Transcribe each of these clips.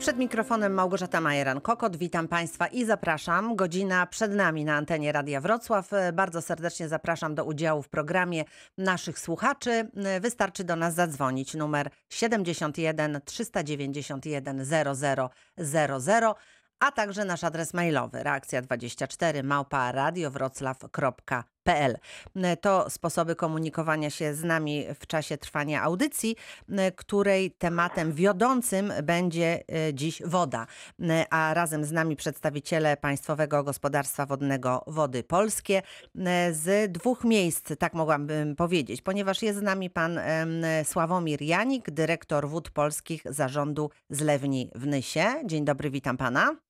Przed mikrofonem Małgorzata Majeran-Kokot. Witam Państwa i zapraszam. Godzina przed nami na antenie Radia Wrocław. Bardzo serdecznie zapraszam do udziału w programie naszych słuchaczy. Wystarczy do nas zadzwonić. Numer 71 391 0000 a także nasz adres mailowy reakcja24 małpa. To sposoby komunikowania się z nami w czasie trwania audycji, której tematem wiodącym będzie e, dziś woda. A razem z nami przedstawiciele Państwowego Gospodarstwa Wodnego Wody Polskie z dwóch miejsc, tak mogłabym powiedzieć, ponieważ jest z nami pan Sławomir Janik, dyrektor Wód Polskich Zarządu Zlewni w Nysie. Dzień dobry, witam pana.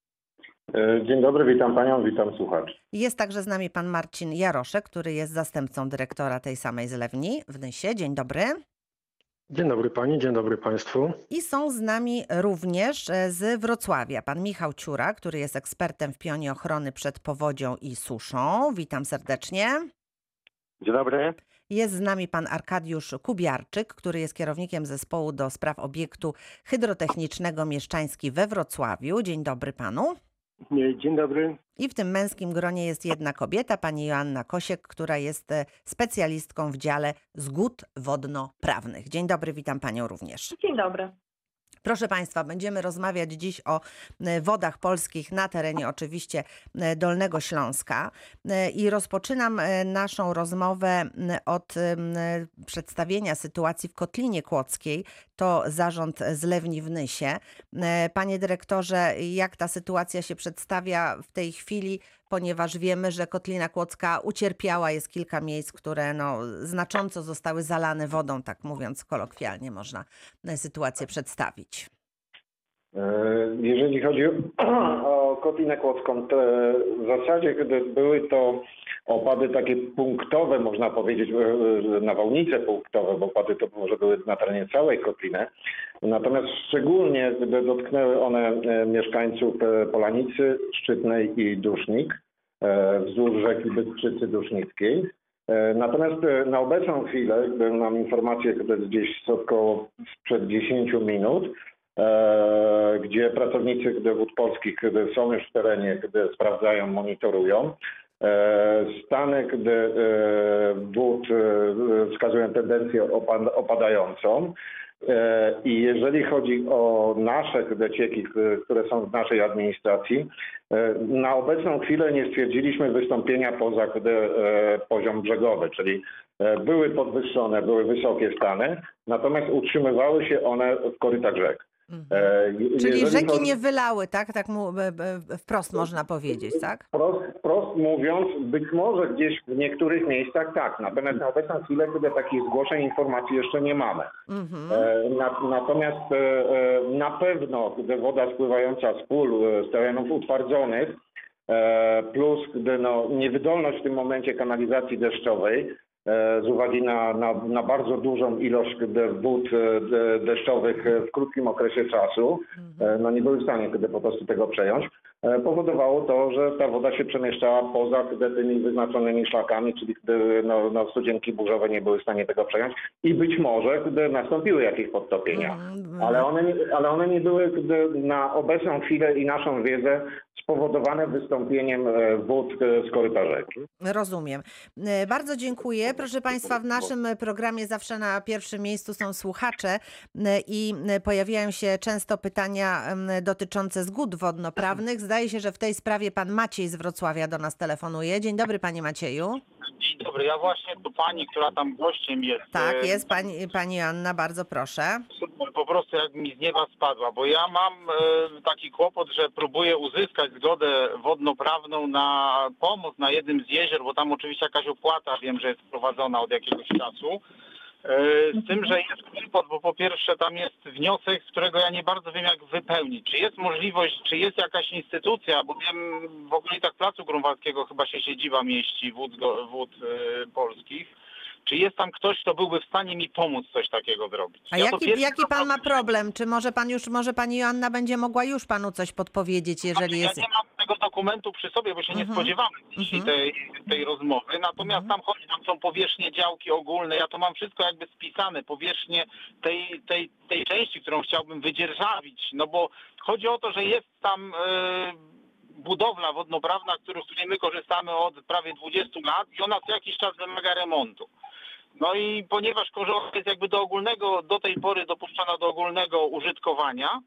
E, dzień dobry, witam panią, witam słuchaczy. Jest także z nami pan Marcin Jaroszek, który jest zastępcą dyrektora tej samej zlewni w Nysie. Dzień dobry. Dzień dobry pani, dzień dobry państwu. I są z nami również e, z Wrocławia pan Michał Ciura, który jest ekspertem w pionie ochrony przed powodzią i suszą. Witam serdecznie. Dzień dobry. Jest z nami pan Arkadiusz Kubiarczyk, który jest kierownikiem zespołu do spraw obiektu hydrotechnicznego Mieszczański we Wrocławiu. Dzień dobry panu. Dzień dobry. I w tym męskim gronie jest jedna kobieta, pani Joanna Kosiek, która jest e, specjalistką w dziale zgód wodno-prawnych. Dzień dobry, witam panią również. Dzień dobry. Proszę Państwa, będziemy rozmawiać dziś o e, wodach polskich na terenie oczywiście e, Dolnego Śląska i rozpoczynam naszą rozmowę od przedstawienia sytuacji w Kotlinie Kłodzkiej. To zarząd zlewni w Nysie. Panie dyrektorze, jak ta sytuacja się przedstawia w tej chwili, ponieważ wiemy, że Kotlina Kłodzka ucierpiała, jest kilka miejsc, które no, znacząco zostały zalane wodą, tak mówiąc kolokwialnie można sytuację przedstawić. E, jeżeli chodzi o Kotlinę Kłodzką, w zasadzie były to opady takie punktowe, można powiedzieć, e, nawałnice punktowe, bo opady to może były na terenie całej Kotliny. Natomiast szczególnie dotknęły one e, mieszkańców Polanicy, Szczytnej i Dusznik wzdłuż rzeki Bystrzycy Dusznickiej. Natomiast na obecną chwilę, mam informację, że gdzieś około sprzed 10 minut, E, gdzie pracownicy wód polskich są już w terenie, gdy sprawdzają, monitorują. E, stany, gdy e, wód wskazują tendencję opadającą. I jeżeli chodzi o nasze cieki, które są w naszej administracji, na obecną chwilę nie stwierdziliśmy wystąpienia poza poziom brzegowy, czyli były podwyższone, były wysokie stany, natomiast utrzymywały się one w korytach rzek. Mhm. Czyli rzeki nie wylały, tak? Tak mu, wprost można powiedzieć, tak? Prost, prost mówiąc, być może gdzieś w niektórych miejscach tak, natomiast na obecną chwilę chyba takich zgłoszeń informacji jeszcze nie mamy. Mhm. Na, natomiast e, na pewno, gdy woda spływająca z pól, z terenów utwardzonych, plus gdy no, niewydolność w tym momencie kanalizacji deszczowej, E, z uwagi na, na, na, bardzo dużą ilość wód e, deszczowych w krótkim okresie czasu, e, no nie były w stanie kiedy po prostu tego przejąć, powodowało to, że ta woda się przemieszczała poza tymi wyznaczonymi szlakami, czyli gdy no, no, studzienki burzowe nie były w stanie tego przejąć i być może gdy nastąpiły jakieś podtopienia. Mhm. Ale one, ale one nie były gdy na obecną chwilę i naszą wiedzę spowodowane wystąpieniem wód z koryta rzeki. Rozumiem. Bardzo dziękuję. Proszę Państwa, w naszym programie zawsze na pierwszym miejscu są słuchacze i pojawiają się często pytania dotyczące zgód wodnoprawnych. Zdaje się, że w tej sprawie pan Maciej z Wrocławia do nas telefonuje. Dzień dobry, panie Macieju. Dzień dobry, ja właśnie do pani, która tam gościem jest. Tak, e, jest pani, pani Anna, bardzo proszę. Po prostu jak mi z nieba spadła, bo ja mam e, taki kłopot, że próbuję uzyskać zgodę wodnoprawną na pomoc na jednym z jezior, bo tam oczywiście jakaś opłata wiem, że jest prowadzona od jakiegoś czasu. E, z tym, że jest kłopot, bo po pierwsze tam jest wniosek, z którego ja nie bardzo wiem jak wypełnić. Czy jest możliwość, czy jest jakaś instytucja, bo wiem w okolicy Placu Grunwaldzkiego chyba się siedziba mieści wód, wód e, polskich. Czy jest tam ktoś, kto byłby w stanie mi pomóc coś takiego zrobić? A ja jaki, jaki pan ma problem? Czy może pan już, może pani Joanna będzie mogła już panu coś podpowiedzieć, jeżeli znaczy, jest... Ja nie mam tego dokumentu przy sobie, bo się nie Mhm. spodziewamy dzisiaj Mhm. tej, tej rozmowy. Natomiast Mhm. tam chodzi, tam są powierzchnie działki ogólne. Ja to mam wszystko jakby spisane, powierzchnie tej, tej, tej części, którą chciałbym wydzierżawić. No bo chodzi o to, że jest tam e, budowla wodnoprawna, którą- z której my korzystamy od prawie 20 lat i ona co jakiś czas wymaga remontu. No i ponieważ korzysta jest jakby do ogólnego, do tej pory dopuszczona do ogólnego użytkowania,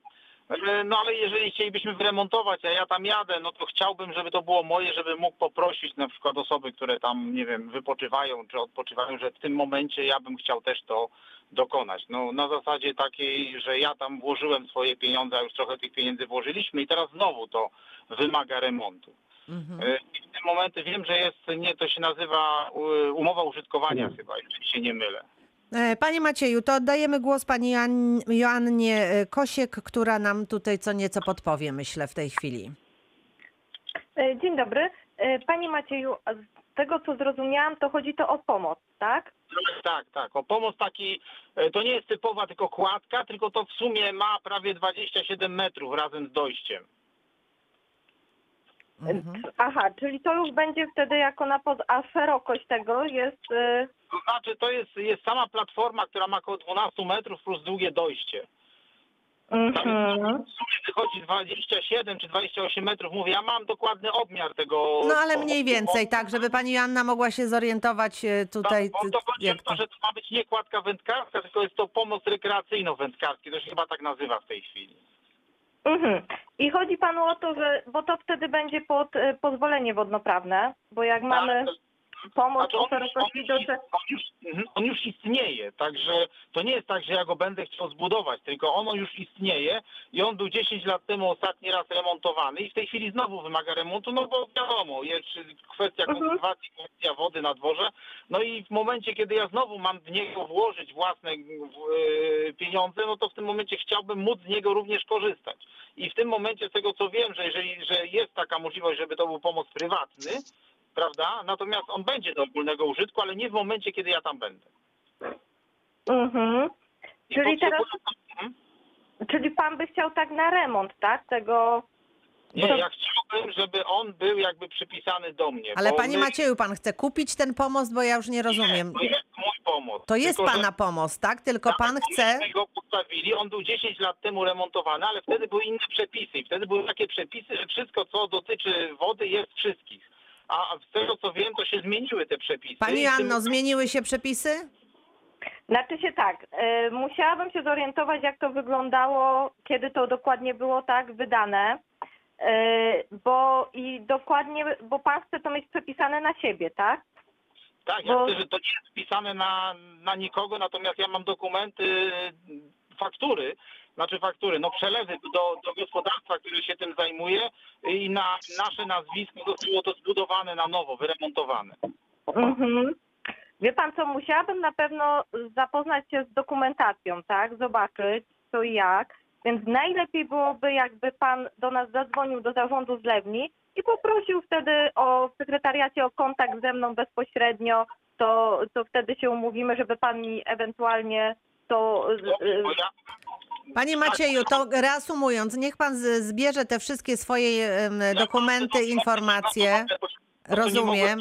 no ale jeżeli chcielibyśmy wyremontować, a ja tam jadę, no to chciałbym, żeby to było moje, żeby mógł poprosić na przykład osoby, które tam, nie wiem, wypoczywają czy odpoczywają, że w tym momencie ja bym chciał też to dokonać. No na zasadzie takiej, że ja tam włożyłem swoje pieniądze, a już trochę tych pieniędzy włożyliśmy i teraz znowu to wymaga remontu. Mhm. E, I w tym momencie wiem, że jest, nie, to się nazywa e, umowa użytkowania chyba, jeżeli się nie mylę. E, Panie Macieju, to oddajemy głos pani Joan- Joannie e, Kosiek, która nam tutaj co nieco podpowie, myślę, w tej chwili. E, Dzień dobry. Panie Macieju, z tego co zrozumiałam, to chodzi to o pomoc, tak? Tak, tak. O pomoc taki, to nie jest typowa tylko kładka, tylko to w sumie ma prawie 27 metrów razem z dojściem. Mhm. Aha, czyli to już będzie wtedy jako na pod... A szerokość tego jest... To znaczy, to jest, jest sama platforma, która ma około 12 metrów plus długie dojście. Tam mhm. w sumie wychodzi 27 czy 28 metrów. Mówię, ja mam dokładny odmiar tego. No ale mniej więcej, tak, żeby pani Joanna mogła się zorientować e, tutaj, Tak, bo to chodzi to, że to ma być nie kładka wędkarska, tylko jest to pomoc rekreacyjno-wędkarski. To się chyba tak nazywa w tej chwili. Mhm. I chodzi panu o to, że... Bo to wtedy będzie pod e, pozwolenie wodnoprawne, bo jak mamy Tak, pomoc Znaczy on, już, on, szerokości już, on, już, mhm, on już istnieje, także to nie jest tak, że ja go będę chciał zbudować, tylko on już istnieje i on był 10 lat temu ostatni raz remontowany i w tej chwili znowu wymaga remontu, no bo wiadomo, jest kwestia Mhm. konserwacji, kwestia wody na dworze, no i w momencie, kiedy ja znowu mam w niego włożyć własne e, pieniądze, no to w tym momencie chciałbym móc z niego również korzystać. I w tym momencie, z tego co wiem, że jeżeli że jest taka możliwość, żeby to był pomoc prywatny, prawda? Natomiast on będzie do ogólnego użytku, ale nie w momencie, kiedy ja tam będę. Mhm. I Czyli teraz- Mhm. Czyli pan by chciał tak na remont, tak? Tego... Nie, to- ja chciałbym, żeby on był jakby przypisany do mnie. Ale panie my- Macieju, pan chce kupić ten pomost, bo ja już nie rozumiem. To jest mój pomoc. To jest Tylko, że- pana pomost, tak? Tylko Tak, pan chce... myśmy go postawili, on był 10 lat temu remontowany, ale wtedy były inne przepisy. I wtedy były takie przepisy, że wszystko, co dotyczy wody, jest wszystkich. A z tego, co wiem, to się zmieniły te przepisy. Pani Joanno, zmieniły się przepisy? Znaczy się tak, e, musiałabym się zorientować, jak to wyglądało, kiedy to dokładnie było tak wydane, e, bo i dokładnie, bo pan chce to mieć przepisane na siebie, tak? Tak, ja Bo- chcę, że to nie jest wpisane na, na nikogo, natomiast ja mam dokumenty, faktury, znaczy faktury, no przelewy do, do gospodarstwa, które się tym zajmuje i na nasze nazwisko zostało to zbudowane na nowo, wyremontowane. Mhm. Wie pan co, musiałabym na pewno zapoznać się z dokumentacją, tak? Zobaczyć co i jak. Więc najlepiej byłoby, jakby pan do nas zadzwonił do zarządu zlewni i poprosił wtedy o w sekretariacie o kontakt ze mną bezpośrednio, to, to wtedy się umówimy, żeby pan mi ewentualnie to. Dobrze, bo ja, Panie Macieju, to reasumując, niech pan z- zbierze te wszystkie swoje em, dokumenty, informacje. Rozumiem.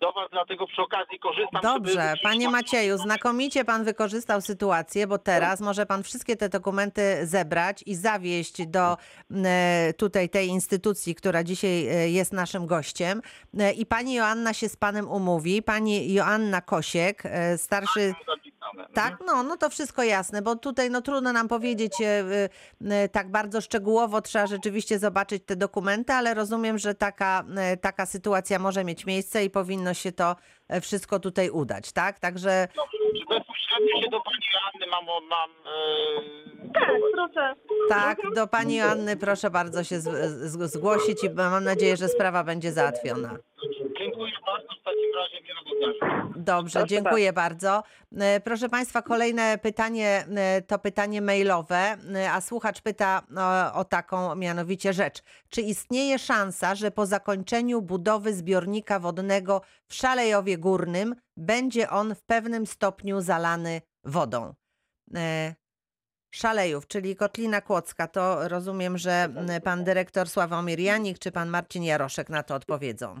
Do was, dlatego przy okazji korzystam. Dobrze, żeby- panie Macieju, znakomicie pan wykorzystał sytuację, bo teraz może pan wszystkie te dokumenty zebrać i zawieźć do e, tutaj tej instytucji, która dzisiaj e, jest naszym gościem. E, I pani Joanna się z panem umówi. Pani Joanna Kosiek, e, starszy. Zapisane. Tak, no, no to wszystko jasne, bo tutaj no trudno nam powiedzieć e, e, tak bardzo szczegółowo, trzeba rzeczywiście zobaczyć te dokumenty, ale rozumiem, że taka, e, taka sytuacja może mieć miejsce i powinno się to wszystko tutaj udać, tak? Także czy bezpośrednio się do pani Joanny mam, mam Tak, proszę. tak, do pani Joanny proszę bardzo się z, z, zgłosić i mam nadzieję, że sprawa będzie załatwiona. Dziękuję bardzo, w takim razie miłego dnia. Dobrze, Proszę dziękuję bardzo. E, Proszę Państwa, kolejne pytanie e, to pytanie mailowe, e, a słuchacz pyta o, o taką mianowicie rzecz. Czy istnieje szansa, że po zakończeniu budowy zbiornika wodnego w Szalejowie Górnym będzie on w pewnym stopniu zalany wodą? Szalejów, czyli Kotlina Kłodzka, to rozumiem, że pan dyrektor Sławomir Janik czy pan Marcin Jaroszek na to odpowiedzą.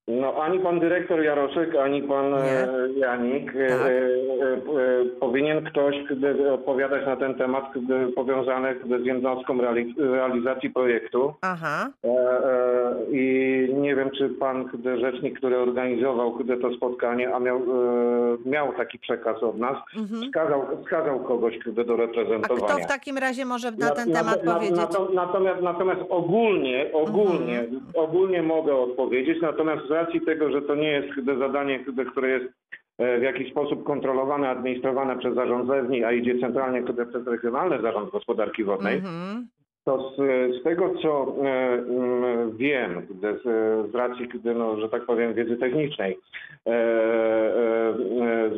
No ani pan dyrektor Jaroszek, ani pan Nie. e, Janik. e, Tak. e, e, Powinien ktoś gdy, odpowiadać na ten temat powiązany z jednostką reali- realizacji projektu. Aha, E, I nie wiem, czy pan rzecznik, który organizował to spotkanie, a miał, miał taki przekaz od nas, mhm. wskazał, wskazał kogoś do A reprezentowania. kto w takim razie może na Na- ten na- temat na- powiedzieć? nato- Natomiast, natomiast ogólnie, ogólnie, Mhm. ogólnie mogę odpowiedzieć, natomiast racji tego, że to nie jest zadanie, które jest e, w jakiś sposób kontrolowane, administrowane przez zarząd ZEWNI, a idzie centralnie przez Regionalny Zarząd Gospodarki Wodnej, Mhm. To z, z tego, co e, mm, wiem, gdy, z, z racji, gdy, no, że tak powiem, wiedzy technicznej, e, e,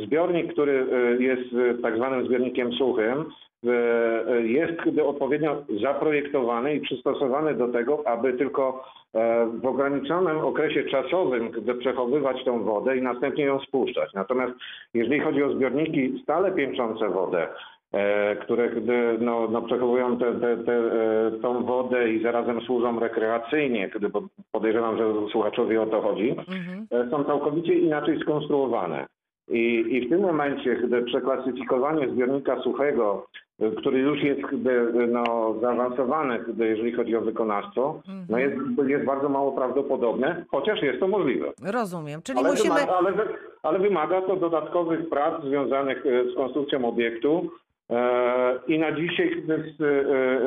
zbiornik, który e, jest tak zwanym zbiornikiem suchym, e, jest odpowiednio zaprojektowany i przystosowany do tego, aby tylko e, w ograniczonym okresie czasowym gdy przechowywać tą wodę i następnie ją spuszczać. Natomiast jeżeli chodzi o zbiorniki stale piętrzące wodę, które gdy, no, no, przechowują te, te, te, e, tą wodę i zarazem służą rekreacyjnie, gdy, bo podejrzewam, że słuchaczowi o to chodzi, Mhm. e, są całkowicie inaczej skonstruowane. I, I w tym momencie, gdy przeklasyfikowanie zbiornika suchego, e, który już jest gdy, no, zaawansowany, gdy, jeżeli chodzi o wykonawstwo, no jest, jest bardzo mało prawdopodobne, chociaż jest to możliwe. Rozumiem, czyli Ale, musimy... wymaga, ale, ale wymaga to dodatkowych prac związanych e, z konstrukcją obiektu e, i na dzisiaj, e,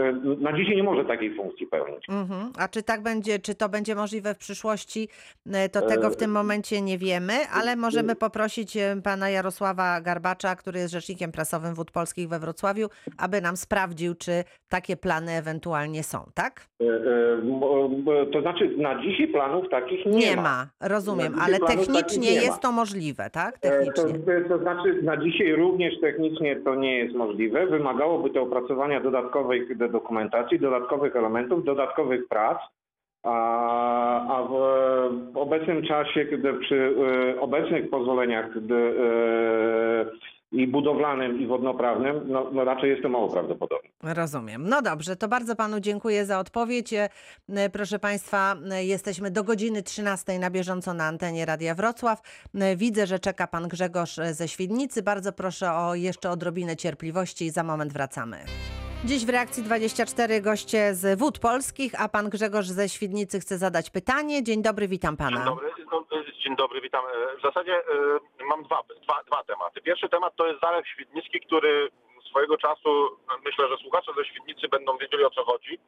e, na dzisiaj nie może takiej funkcji pełnić. Mhm. A czy tak będzie, czy to będzie możliwe w przyszłości, e, to tego w tym momencie nie wiemy, ale możemy poprosić e, pana Jarosława Garbacza, który jest rzecznikiem prasowym Wód Polskich we Wrocławiu, aby nam sprawdził, czy takie plany ewentualnie są, tak? E, e, To znaczy na dzisiaj planów takich nie, Nie, ma. rozumiem, Na ale technicznie nie ma. jest to możliwe, tak? E, To, Technicznie. to znaczy na dzisiaj również technicznie to nie jest możliwe. Wymagałoby to opracowania dodatkowej dokumentacji, dodatkowych elementów, dodatkowych prac. A, w, obecnym czasie, gdy przy e, obecnych pozwoleniach e, i budowlanym, i wodnoprawnym, no, no raczej jest to mało prawdopodobne. Rozumiem. No dobrze, to bardzo panu dziękuję za odpowiedź. E, Proszę państwa, e, jesteśmy do godziny 13 na bieżąco na antenie Radia Wrocław. E, Widzę, że czeka pan Grzegorz e, ze Świdnicy. Bardzo proszę o jeszcze odrobinę cierpliwości i za moment wracamy. Dziś w reakcji 24 goście z Wód Polskich, a pan Grzegorz ze Świdnicy chce zadać pytanie. Dzień dobry, witam pana. Dzień dobry, no, e, dzień dobry, witam. E, W zasadzie e, mam dwa, dwa, dwa tematy. Pierwszy temat to jest Zalew Świdnicki, który swojego czasu, myślę, że słuchacze ze Świdnicy będą wiedzieli o co chodzi.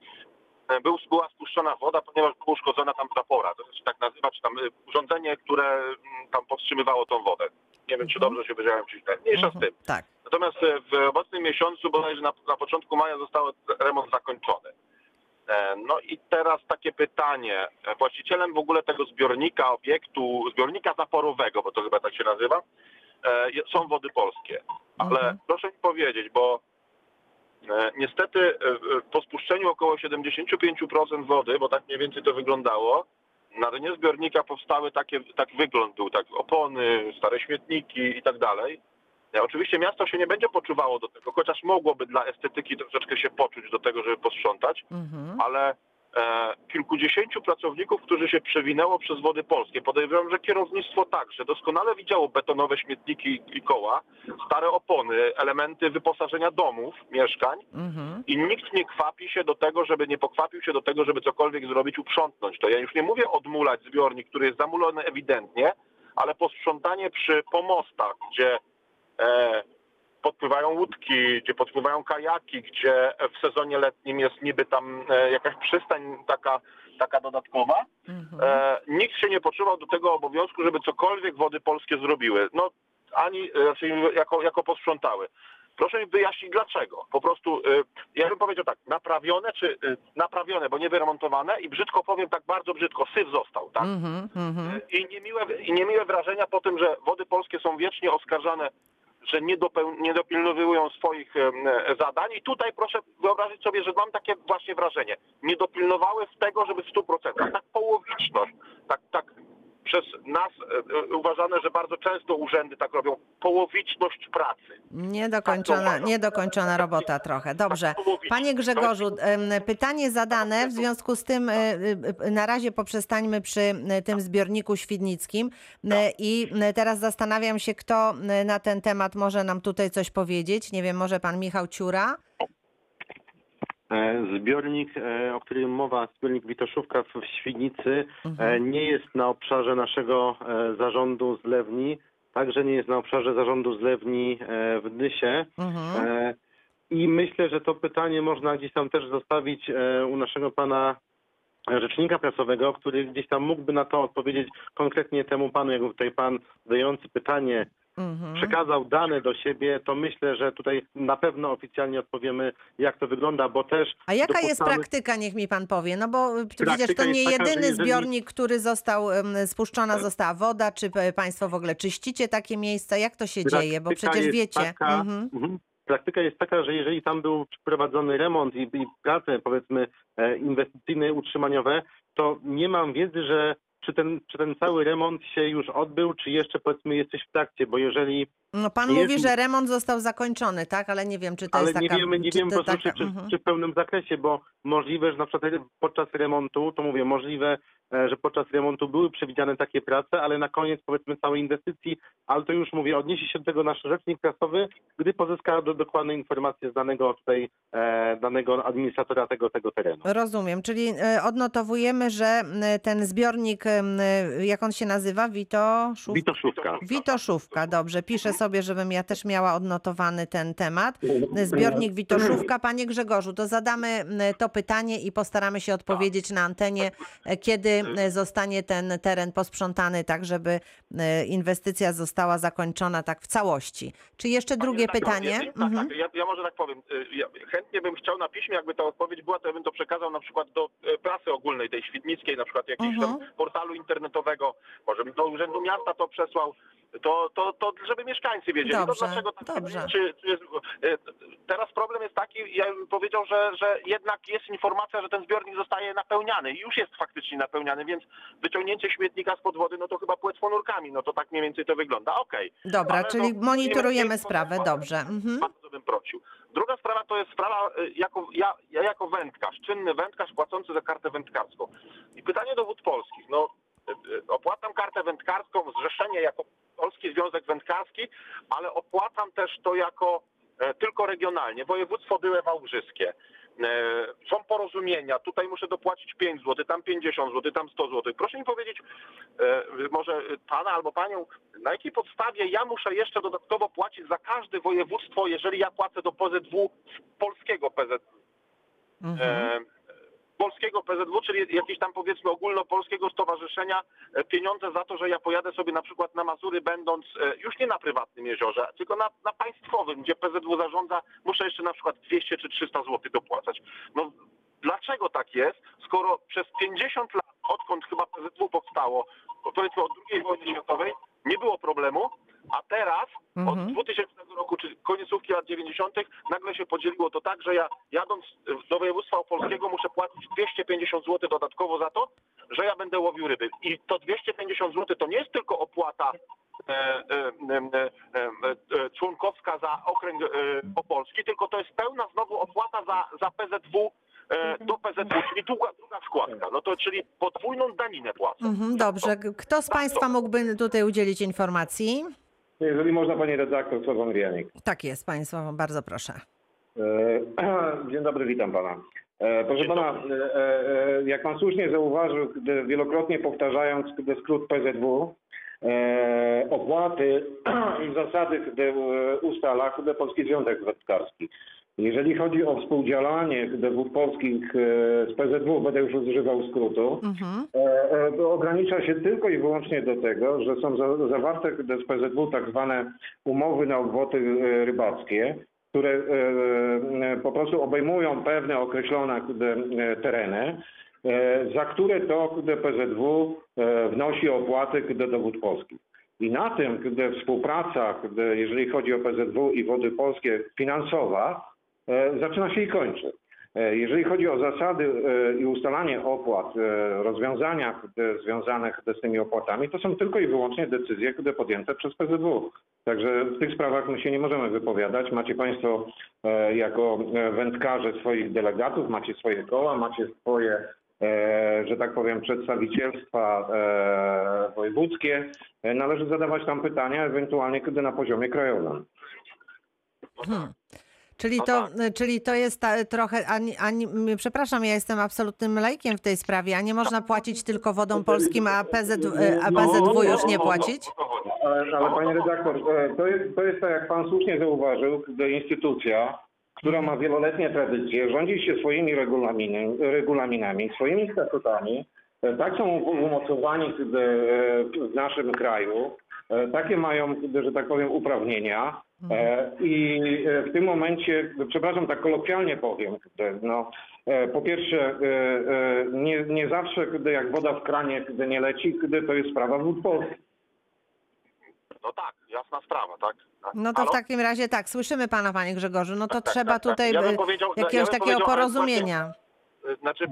E, Był, była spuszczona woda, ponieważ była uszkodzona tam zapora, to się tak nazywa, czy tam e, urządzenie, które mm, tam powstrzymywało tą wodę. Nie wiem, czy dobrze się wyraziłem, czy źle. Mniejsza z tym. Tak. Natomiast e, w obecnym miesiącu, bodajże na, na początku maja został remont zakończony. No i teraz takie pytanie. Właścicielem w ogóle tego zbiornika, obiektu, zbiornika zaporowego, bo to chyba tak się nazywa, są wody polskie. Ale Mhm. proszę mi powiedzieć, bo e, niestety e, e, po spuszczeniu około 75% wody, bo tak mniej więcej to wyglądało, na dnie zbiornika powstały takie, tak wygląd był, tak opony, stare śmietniki i tak dalej. E, Oczywiście miasto się nie będzie poczuwało do tego, chociaż mogłoby dla estetyki troszeczkę się poczuć do tego, żeby posprzątać, Mhm. ale e, kilkudziesięciu pracowników, którzy się przewinęło przez wody polskie, podejrzewam, że kierownictwo także, doskonale widziało betonowe śmietniki i koła, stare opony, elementy wyposażenia domów, mieszkań Mhm. i nikt nie kwapi się do tego, żeby nie pokwapił się do tego, żeby cokolwiek zrobić, uprzątnąć. To ja już nie mówię odmulać zbiornik, który jest zamulony ewidentnie, ale posprzątanie przy pomostach, gdzie e, podpływają łódki, gdzie podpływają kajaki, gdzie w sezonie letnim jest niby tam e, jakaś przystań taka, taka dodatkowa. Mhm. E, nikt się nie poczuwał do tego obowiązku, żeby cokolwiek wody polskie zrobiły. No ani e, raczej jako, jako posprzątały. Proszę mi wyjaśnić dlaczego. Po prostu, e, ja bym powiedział tak, naprawione czy naprawione, bo nie wyremontowane i brzydko powiem tak bardzo brzydko, syf został, tak? Mhm. Mhm. I niemiłe, I niemiłe wrażenia po tym, że wody polskie są wiecznie oskarżane, że nie, dopeł, nie dopilnowują swoich zadań. I tutaj proszę wyobrazić sobie, że mam takie właśnie wrażenie. Nie dopilnowały z tego, żeby w 100%. Tak połowiczność, tak, tak przez nas e, e, uważane, że bardzo często urzędy tak robią, połowiczność pracy. Niedokończona, uważam. niedokończona robota trochę. Dobrze. Połowiczność. Panie Grzegorzu, pytanie zadane, w związku z tym e, e, na razie poprzestańmy przy tym zbiorniku świdnickim E, i teraz zastanawiam się, kto na ten temat może nam tutaj coś powiedzieć. Nie wiem, może pan Michał Ciura? E, Zbiornik, e, o którym mowa, zbiornik Witoszówka w Świdnicy, e, nie jest na obszarze naszego zarządu zlewni, także nie jest na obszarze zarządu zlewni w Dysie. Mhm. I myślę, że to pytanie można gdzieś tam też zostawić u naszego pana rzecznika prasowego, który gdzieś tam mógłby na to odpowiedzieć konkretnie temu panu, jak tutaj pan zadający pytanie Mhm. Przekazał dane do siebie, to myślę, że tutaj na pewno oficjalnie odpowiemy, jak to wygląda, bo też A jaka jest dopuszczamy- praktyka, niech mi pan powie? No bo przecież Praktyka to nie jest taka, że jedyny jeżeli- zbiornik, który został, spuszczona została woda, czy państwo w ogóle czyścicie takie miejsca? Jak to się dzieje? Bo Praktyka przecież jest wiecie. Taka, Mhm. mhm. Praktyka jest taka, że jeżeli tam był przeprowadzony remont i, i prace, powiedzmy, e, inwestycyjne, utrzymaniowe, to nie mam wiedzy, że czy ten, czy ten cały remont się już odbył, czy jeszcze, powiedzmy, jesteś w trakcie, bo jeżeli No pan Jest- mówi, że remont został zakończony, tak? Ale nie wiem, czy to ale jest nie taka... wiemy, nie wiemy po prostu, taka- czy, czy, mhm. w pełnym zakresie, bo możliwe, że na przykład podczas remontu, to mówię, możliwe, że podczas remontu były przewidziane takie prace, ale na koniec powiedzmy całej inwestycji, ale to już mówię, odniesie się do tego nasz rzecznik prasowy, gdy pozyska do, dokładne informacje z danego tutaj, e, danego administratora tego, tego terenu. Rozumiem, czyli e, odnotowujemy, że e, ten zbiornik, e, jak on się nazywa? Witoszów... Witoszówka. Witoszówka, dobrze. Piszę sobie, żebym ja też miała odnotowany ten temat. Zbiornik Witoszówka. Panie Grzegorzu, to zadamy to pytanie i postaramy się odpowiedzieć na antenie, e, kiedy zostanie ten teren posprzątany, tak żeby e, inwestycja została zakończona tak w całości. Czy jeszcze drugie pytanie? Ja, tak, Mhm. tak, ja, ja może tak powiem. y, Ja chętnie bym chciał na piśmie, jakby ta odpowiedź była, to ja bym to przekazał na przykład do e, prasy ogólnej, tej świdnickiej, na przykład jakiegoś Mhm. tam portalu internetowego, może bym do Urzędu Miasta to przesłał. To, to, to żeby mieszkańcy wiedzieli, Dobrze, to dlaczego tak dobrze. Czy, czy jest, e, teraz problem jest taki, ja bym powiedział, że, że jednak jest informacja, że ten zbiornik zostaje napełniany i już jest faktycznie napełniany, więc wyciągnięcie śmietnika spod wody, no to chyba płetwą nurkami, no to tak mniej więcej to wygląda. Okej. Dobra, Ale czyli no, monitorujemy nie- sprawę, dobrze. Mhm. bardzo bym prosił. Druga sprawa to jest sprawa, y, jako, ja, ja jako wędkarz, czynny wędkarz płacący za kartę wędkarską. I pytanie do wód polskich. No, y, opłacam kartę wędkarską, zrzeszenie jako Polski Związek Wędkarski, ale opłacam też to jako e, tylko regionalnie. Województwo byłe wałbrzyskie. E, Są porozumienia, tutaj muszę dopłacić 5 zł, tam 50 zł, tam 100 zł. Proszę mi powiedzieć, e, może pana albo panią, na jakiej podstawie ja muszę jeszcze dodatkowo płacić za każde województwo, jeżeli ja płacę do PZW z polskiego PZW? Mhm. E, polskiego PZW, czyli jakiegoś tam powiedzmy ogólnopolskiego stowarzyszenia e, pieniądze za to, że ja pojadę sobie na przykład na Mazury będąc e, już nie na prywatnym jeziorze, tylko na, na państwowym, gdzie PZW zarządza, muszę jeszcze na przykład 200 czy 300 zł dopłacać. No dlaczego tak jest, skoro przez 50 lat, odkąd chyba PZW powstało, powiedzmy od II wojny światowej, nie było problemu, a teraz Mhm. od 2000 roku, czy końcówki lat 90. nagle się podzieliło to tak, że ja jadąc do województwa opolskiego muszę płacić 250 zł dodatkowo za to, że ja będę łowił ryby. I to 250 zł to nie jest tylko opłata e, e, e, e, e, członkowska za okręg e, opolski, tylko to jest pełna znowu opłata za, za PZW e, do PZW, czyli druga, druga składka. No to czyli podwójną daninę płacę. Mhm, dobrze. Kto z Państwa mógłby tutaj udzielić informacji? Jeżeli można, pani redaktor, Sławomir Janik. Tak jest, Państwo, bardzo proszę. E, Dzień dobry, witam pana. E, Proszę pana, e, jak pan słusznie zauważył, gdy wielokrotnie powtarzając gdy skrót PZW, opłaty i zasady, gdy e, ustala gdy Polski Związek Wędkarski. Jeżeli chodzi o współdziałanie wód polskich e, z PZW, będę już używał skrótu, Mhm. E, e, ogranicza się tylko i wyłącznie do tego, że są za, zawarte z PZW tak zwane umowy na obwoty rybackie, które po prostu obejmują pewne określone tereny, za które to PZW wnosi opłaty do wód polskich. I na tym, gdy współpraca, gdy, jeżeli chodzi o PZW i wody polskie, finansowa, zaczyna się i kończy. E, Jeżeli chodzi o zasady e, i ustalanie opłat, e, rozwiązania e, związanych z tymi opłatami, to są tylko i wyłącznie decyzje podjęte przez PZW. Także w tych sprawach my się nie możemy wypowiadać. Macie Państwo e, jako e, wędkarze swoich delegatów, macie swoje koła, macie swoje, e, że tak powiem, przedstawicielstwa e, wojewódzkie. E, Należy zadawać tam pytania, ewentualnie kiedy na poziomie krajowym. Hmm. Czyli No to, tak. czyli to jest ta, trochę, ani, ani, przepraszam, ja jestem absolutnym lajkiem w tej sprawie, a nie można płacić tylko wodą polskim, a, PZ, e, a No, PZW już no, nie no, płacić? no. Ale, ale panie redaktor, e, to jest, to jest tak, jak pan słusznie zauważył, gdy instytucja, która ma wieloletnie tradycje, rządzi się swoimi regulaminami, swoimi statutami, e, tak są umocowani e, w naszym kraju, e, takie mają, że tak powiem, uprawnienia. E, I e, w tym momencie, przepraszam, tak kolokwialnie powiem, no, e, po pierwsze, e, e, nie, nie zawsze, gdy jak woda w kranie gdy nie leci, gdy to jest sprawa wód polskich. No tak, jasna sprawa, tak. tak. No to w Halo? takim razie tak, słyszymy pana, panie Grzegorzu, no to Tak, tak, trzeba tak, tak. tutaj Ja ja jakiegoś bym takiego porozumienia. Znaczy,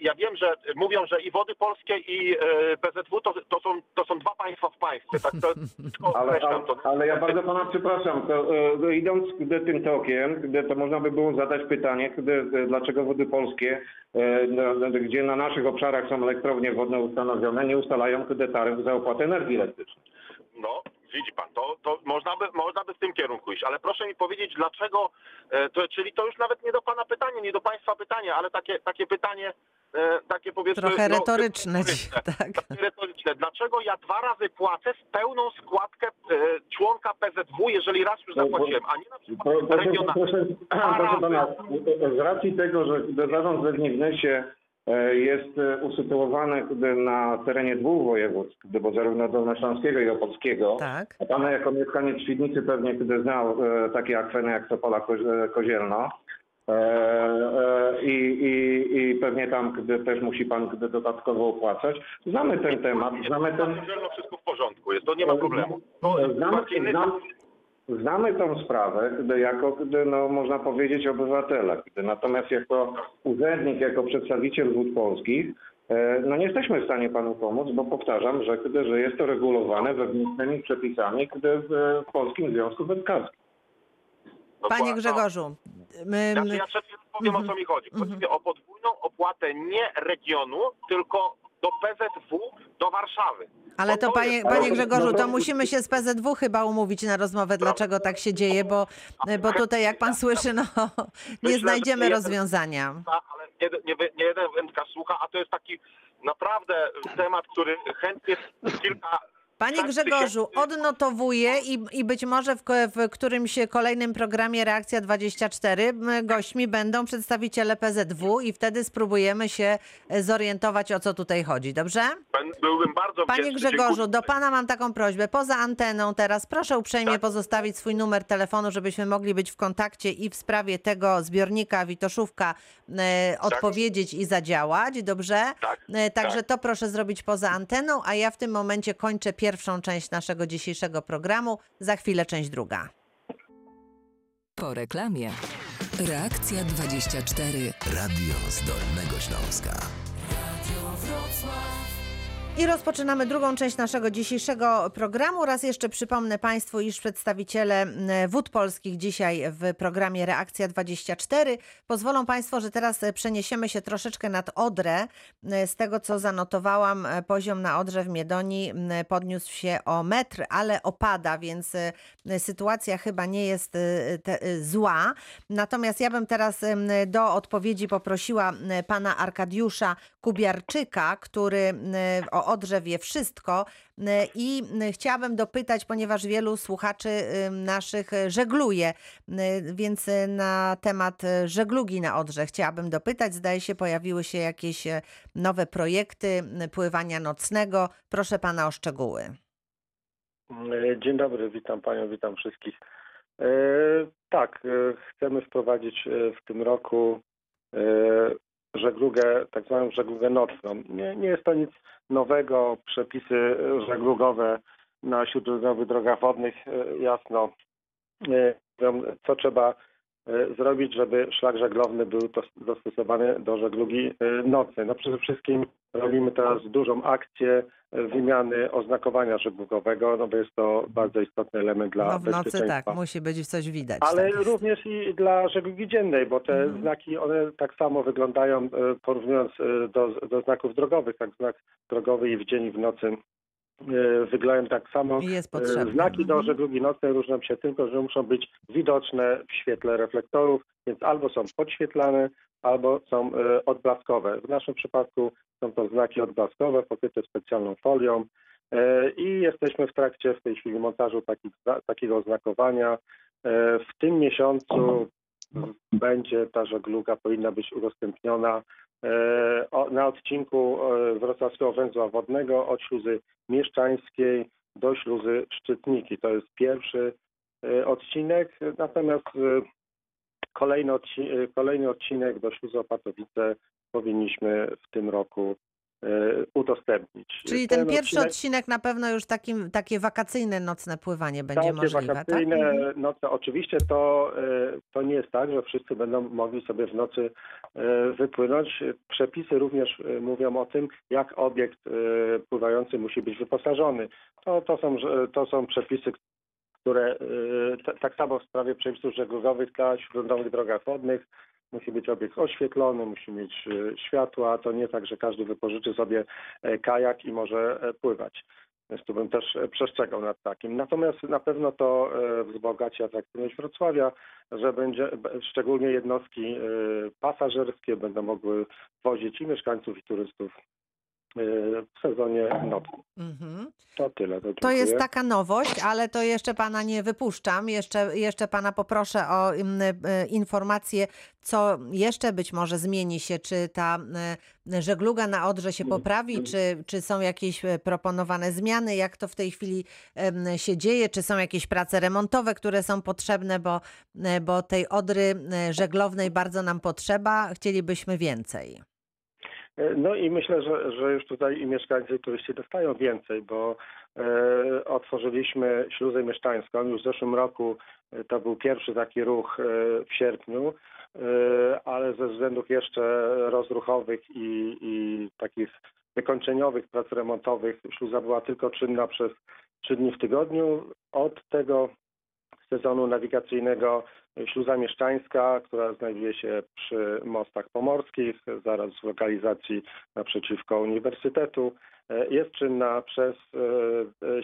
ja, wiem, że mówią, że i Wody Polskie i e, PZW to, to, są, to są dwa państwa w państwie. Tak, to, tylko Ale, to. ale ja bardzo pana przepraszam, to, e, idąc tym tokiem, to można by było zadać pytanie, e, dlaczego wody polskie, gdzie na naszych obszarach są elektrownie wodne ustanowione, nie ustalają taryf za opłatę energii elektrycznej. No, widzi pan, to, to można, by, można by w tym kierunku iść, ale proszę mi powiedzieć, dlaczego, to, czyli to już nawet nie do pana państwa pytanie, ale takie, takie pytanie, e, takie powiedzmy... Trochę no, retoryczne, retoryczne. tak. Takie retoryczne. Dlaczego ja dwa razy płacę z pełną składkę e, członka PZW, jeżeli raz już zapłaciłem, a nie na przykład Proszę, regionalnie? proszę, proszę pana, z racji tego, że zarząd we Gniewnesie e, jest e, usytuowany na terenie dwóch województw, bo zarówno Dolnośląskiego i Opolskiego, Tak. a pan jako mieszkaniec Świdnicy pewnie gdy znał e, takie akweny jak Sopola Ko- e, Kozielno, i, i, i pewnie tam gdy też musi pan gdy dodatkowo opłacać. Znamy ten temat, znamy ten... Wszystko w porządku jest, to nie ma problemu. Znamy, partyjny- znam, znamy tą sprawę, gdy jako, gdy, no, można powiedzieć, obywatele. Gdy, natomiast jako urzędnik, jako przedstawiciel wód polskich, e, no nie jesteśmy w stanie panu pomóc, bo powtarzam, że, gdy, że jest to regulowane wewnętrznymi przepisami gdy w Polskim Związku Wędkarskim. Panie Dokładnie. Grzegorzu, my, Znaczy, ja przed chwilą powiem o co mi chodzi. Chodzi mi o podwójną opłatę nie regionu, tylko do PZW, do Warszawy. ale Bo to to panie, jest- panie no Grzegorzu, to- to musimy się z PZW chyba umówić na rozmowę, dlaczego tak się dzieje, bo, bo tutaj jak pan słyszy, no nie znajdziemy rozwiązania. ale nie, nie, nie jeden wędkarz słucha, a to jest taki naprawdę temat, który chętnie kilka... Panie tak Grzegorzu, odnotowuję i, i być może w, w którymś kolejnym programie Reakcja 24 m, gośćmi będą przedstawiciele PZW i wtedy spróbujemy się e, zorientować, o co tutaj chodzi, dobrze? Byłbym bardzo Panie wdzięczny. Grzegorzu, do Pana mam taką prośbę. Poza anteną teraz proszę uprzejmie Tak. pozostawić swój numer telefonu, żebyśmy mogli być w kontakcie i w sprawie tego zbiornika Witoszówka e, odpowiedzieć i zadziałać, dobrze? Tak, E, Także tak. to proszę zrobić poza anteną, a ja w tym momencie kończę pierwszą część naszego dzisiejszego programu. Za chwilę część druga. Po reklamie. Reakcja 24. Radio z Dolnego Śląska. I rozpoczynamy drugą część naszego dzisiejszego programu. Raz jeszcze przypomnę Państwu, iż przedstawiciele m, Wód Polskich dzisiaj w programie Reakcja 24 pozwolą Państwo, że teraz e, przeniesiemy się troszeczkę nad Odrę. E, Z tego, co zanotowałam, e, poziom na Odrze w Miedonii podniósł się o metr, ale opada, więc sytuacja chyba nie jest zła. Natomiast ja bym teraz do odpowiedzi poprosiła pana Arkadiusza Kubiarczyka, który o Odrze wie wszystko m, i m, chciałabym dopytać, ponieważ wielu słuchaczy naszych e, żegluje, więc na temat żeglugi na Odrze chciałabym dopytać. Zdaje się, pojawiły się jakieś nowe projekty pływania nocnego. Proszę pana o szczegóły. Dzień dobry, witam panią, witam wszystkich. Tak, chcemy wprowadzić w tym roku żeglugę, tak zwaną żeglugę nocną. Nie, nie jest to nic nowego, przepisy żeglugowe na śródlądowych drogach wodnych e, jasno e, co trzeba zrobić, żeby szlak żeglowny był dos- dostosowany do żeglugi e, nocnej. No przede wszystkim robimy teraz dużą akcję e, wymiany oznakowania żeglugowego, no bo jest to bardzo istotny element dla No w nocy tak, musi być coś widać. Ale tak. również i dla żeglugi dziennej, bo te Mhm. znaki, one tak samo wyglądają, e, porównując e, do, do znaków drogowych, tak znak drogowy i w dzień i w nocy e, wyglądają tak samo. E. Znaki do Mhm. żeglugi nocnej różnią się tylko, że muszą być widoczne w świetle reflektorów, więc albo są podświetlane, albo są e, odblaskowe. W naszym przypadku są to znaki odblaskowe, pokryte specjalną folią e, i jesteśmy w trakcie w tej chwili montażu takiego oznakowania. E, W tym miesiącu będzie ta żegluga, powinna być udostępniona e, na odcinku e, Wrocławskiego Węzła Wodnego od śluzy Mieszczańskiej do śluzy Szczytniki. To jest pierwszy e, odcinek, natomiast e, kolejny, odci- e, kolejny odcinek do śluzy Opatowice powinniśmy w tym roku e, udostępnić. Czyli ten pierwszy odcinek- odcinek na pewno już takim, takie wakacyjne nocne pływanie będzie takie możliwe, tak? wakacyjne noce. Oczywiście to, e, to nie jest tak, że wszyscy będą mogli sobie w nocy e, wypłynąć. Przepisy również e, mówią o tym, jak obiekt e, pływający musi być wyposażony. To, to, są, to są przepisy, które e, tak samo w sprawie przepisów żeglugowych dla śródlądowych drogach wodnych. Musi być obiekt oświetlony, musi mieć e, światła. To nie tak, że każdy wypożyczy sobie e, kajak i może e, pływać. Więc tu bym też przestrzegał nad takim. Natomiast na pewno to wzbogaci atrakcyjność Wrocławia, że będzie szczególnie jednostki pasażerskie będą mogły wozić i mieszkańców, i turystów w sezonie nocnym. Mhm. To tyle. To, To jest taka nowość, ale to jeszcze pana nie wypuszczam. Jeszcze, jeszcze pana poproszę o mm, e, informację, co jeszcze być może zmieni się, czy ta e, żegluga na Odrze się poprawi, czy, czy są jakieś e, proponowane zmiany, jak to w tej chwili się dzieje, czy są jakieś prace remontowe, które są potrzebne, bo, bo tej Odry żeglownej bardzo nam potrzeba. Chcielibyśmy więcej. E, No i myślę, że, że już tutaj i mieszkańcy, i turyści dostają więcej, bo e, otworzyliśmy śluzę mieszczańską. Już w zeszłym roku e, to był pierwszy taki ruch e, w sierpniu, e, ale ze względów jeszcze rozruchowych i, i takich wykończeniowych prac remontowych śluza była tylko czynna przez trzy dni w tygodniu. Od tego sezonu nawigacyjnego śluza mieszczańska, która znajduje się przy mostach pomorskich, zaraz w lokalizacji naprzeciwko Uniwersytetu, e, jest czynna przez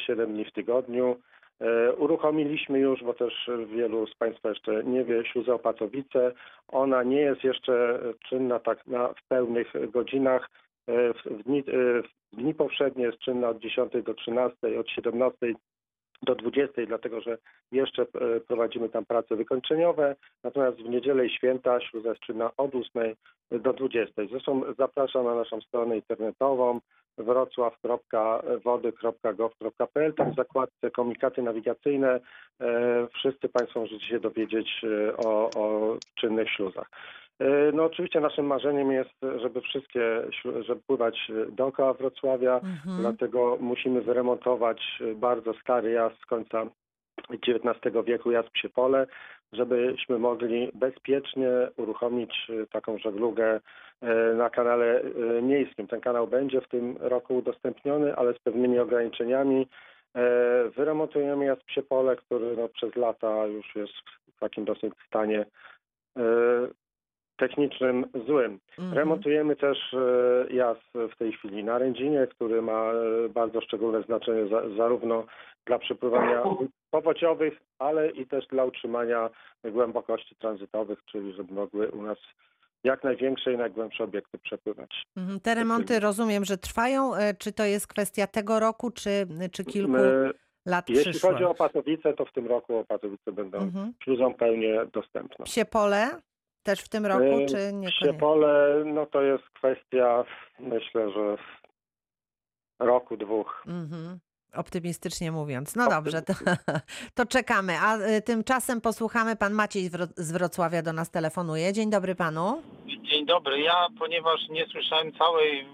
7 dni w tygodniu. E, Uruchomiliśmy już, bo też wielu z Państwa jeszcze nie wie, śluzę Opatowice. Ona nie jest jeszcze czynna tak na, w pełnych godzinach. E, W, dni, e, w dni powszednie jest czynna od 10 do 13, od 17 do 20, dlatego że jeszcze e, prowadzimy tam prace wykończeniowe, natomiast w niedzielę i święta śluza jest czynna od 8 do 20. Zresztą zapraszam na naszą stronę internetową wrocław.wody.gov.pl. Tam w zakładce komunikaty nawigacyjne e, wszyscy Państwo możecie się dowiedzieć e, o, o czynnych śluzach. E, No oczywiście naszym marzeniem jest, żeby wszystkie, żeby pływać dookoła Wrocławia, Mhm. Dlatego musimy wyremontować bardzo stary jazd z końca XIX wieku, jazd Psie Pole, żebyśmy mogli bezpiecznie uruchomić e, taką żeglugę e, na kanale miejskim. Ten kanał będzie w tym roku udostępniony, ale z pewnymi ograniczeniami. Wyremontujemy jazd Psie Pole, który no, przez lata już jest w takim dosyć stanie technicznym złym. Mhm. Remontujemy też e, jazd w tej chwili na Rędzinie, który ma e, bardzo szczególne znaczenie za, zarówno dla przepływania powodziowych, ale i też dla utrzymania głębokości tranzytowych, czyli żeby mogły u nas jak największe i najgłębsze obiekty przepływać. Mhm. Te remonty rozumiem, że trwają. E, Czy to jest kwestia tego roku, czy, czy kilku My, lat jeśli przyszłych? chodzi o Opatowice, to w tym roku Opatowice będą Mhm. śluzą pełnie dostępne. Psie pole też w tym roku, E, czy nie? Psiepole, no to jest kwestia, myślę, że roku, dwóch. Mhm. Optymistycznie mówiąc. No dobrze, to, to czekamy. A y, tymczasem posłuchamy, pan Maciej z Wrocławia do nas telefonuje. Dzień dobry panu. Dzień dobry. Ja, ponieważ nie słyszałem całej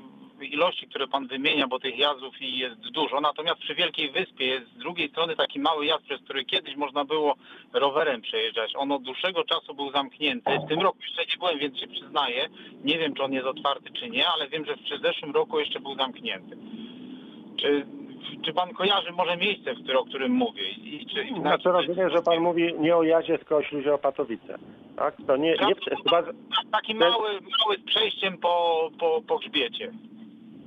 ilości, które pan wymienia, bo tych jazdów i jest dużo. Natomiast przy Wielkiej Wyspie jest z drugiej strony taki mały jazd, przez który kiedyś można było rowerem przejeżdżać. On od dłuższego czasu był zamknięty. W tym roku jeszcze nie byłem, więc się przyznaję. Nie wiem, czy on jest otwarty, czy nie, ale wiem, że w zeszłym roku jeszcze był zamknięty. Czy, czy pan kojarzy może miejsce, w które, o którym mówię? I, czy, i Znaczy rozumiem, że pan mówi nie o jazie, tylko o śluzie Opatowice. Tak? To nie, nie Taki mały, mały z przejściem po, po, po grzbiecie.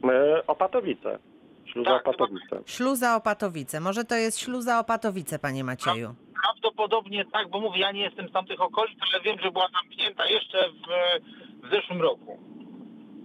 E, Opatowice. Śluza Tak, Opatowice. Śluza Opatowice. Może to jest śluza Opatowice, panie Macieju? Prawdopodobnie tak, bo mówię, ja nie jestem z tamtych okolic, ale wiem, że była zamknięta jeszcze w, w zeszłym roku.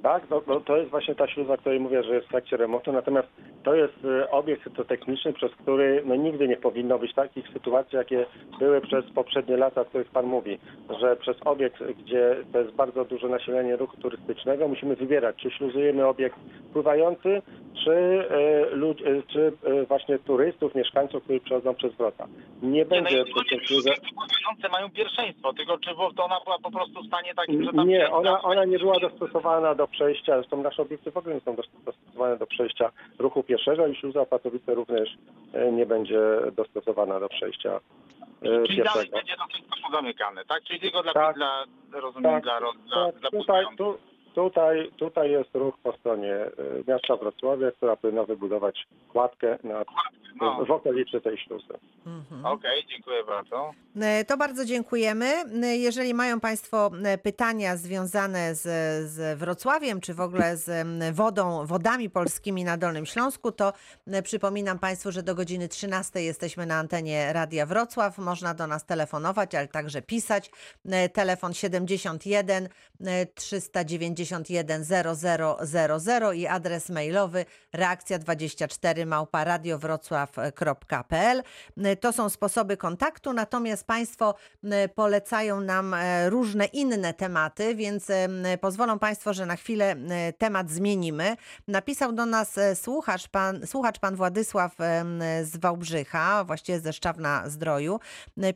Tak, no, no, to jest właśnie ta śluza, o której mówię, że jest w trakcie remontu, natomiast to jest e, obiekt techniczny, przez który no, nigdy nie powinno być takich sytuacji, jakie były przez poprzednie lata, o których Pan mówi, że przez obiekt, gdzie to jest bardzo duże nasilenie ruchu turystycznego, musimy wybierać, czy śluzujemy obiekt pływający, czy, e, lud, e, czy e, właśnie turystów, mieszkańców, którzy przechodzą przez wrota. Nie Nie, no będzie i przez tę śluzę... pływające mają pierwszeństwo, tylko czy to ona była po prostu w stanie takim, że tam... Nie, ona, ona nie była dostosowana do przejścia, zresztą nasze obiekty w ogóle nie są dos- dostosowane do przejścia ruchu pieszego i śluza Opatowice również e, nie będzie dostosowana do przejścia e, Czyli dalej pieszego. będzie dotychczas zamykane, tak? Czyli tylko dla, Tak. dla rozumiem, Tak, dla, dla, Tak, dla tutaj, tu, Tutaj, tutaj jest ruch po stronie y, miasta Wrocławia, która powinna wybudować kładkę na, no. w okolicy tej śluzy. Mhm. Okej, dziękuję bardzo. E, to bardzo dziękujemy. E, jeżeli mają Państwo e, pytania związane z, z Wrocławiem, czy w ogóle z wodą, wodami polskimi na Dolnym Śląsku, to przypominam Państwu, że do godziny 13 jesteśmy na antenie Radia Wrocław. Można do nas telefonować, ale także pisać. Telefon 71 390 61 0000 i adres mailowy reakcja24 małparadiowrocław.pl. To są sposoby kontaktu, natomiast Państwo polecają nam e, różne inne tematy, więc e, pozwolą Państwo, że na chwilę temat zmienimy. Napisał do nas e, słuchacz pan, słuchacz pan Władysław z Wałbrzycha, właściwie ze Szczawna Zdroju.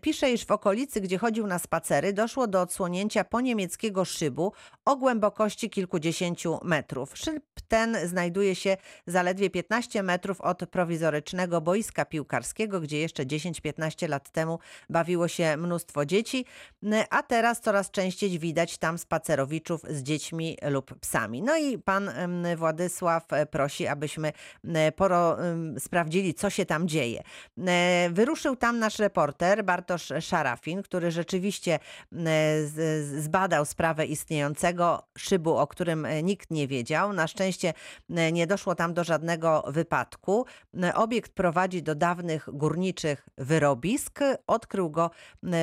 Pisze, iż w okolicy, gdzie chodził na spacery, doszło do odsłonięcia poniemieckiego szybu o głębokości kilkudziesięciu metrów. Szyb ten znajduje się zaledwie 15 metrów od prowizorycznego boiska piłkarskiego, gdzie jeszcze 10-15 lat temu bawiło się mnóstwo dzieci, a teraz coraz częściej widać tam spacerowiczów z dziećmi lub psami. No i pan Władysław prosi, abyśmy poro, sprawdzili, co się tam dzieje. E, Wyruszył tam nasz reporter Bartosz Szarafin, który rzeczywiście e, zbadał sprawę istniejącego szybu, o którym e, nikt nie wiedział. Na szczęście e, nie doszło tam do żadnego wypadku. E, Obiekt prowadzi do dawnych górniczych wyrobisk. Odkrył go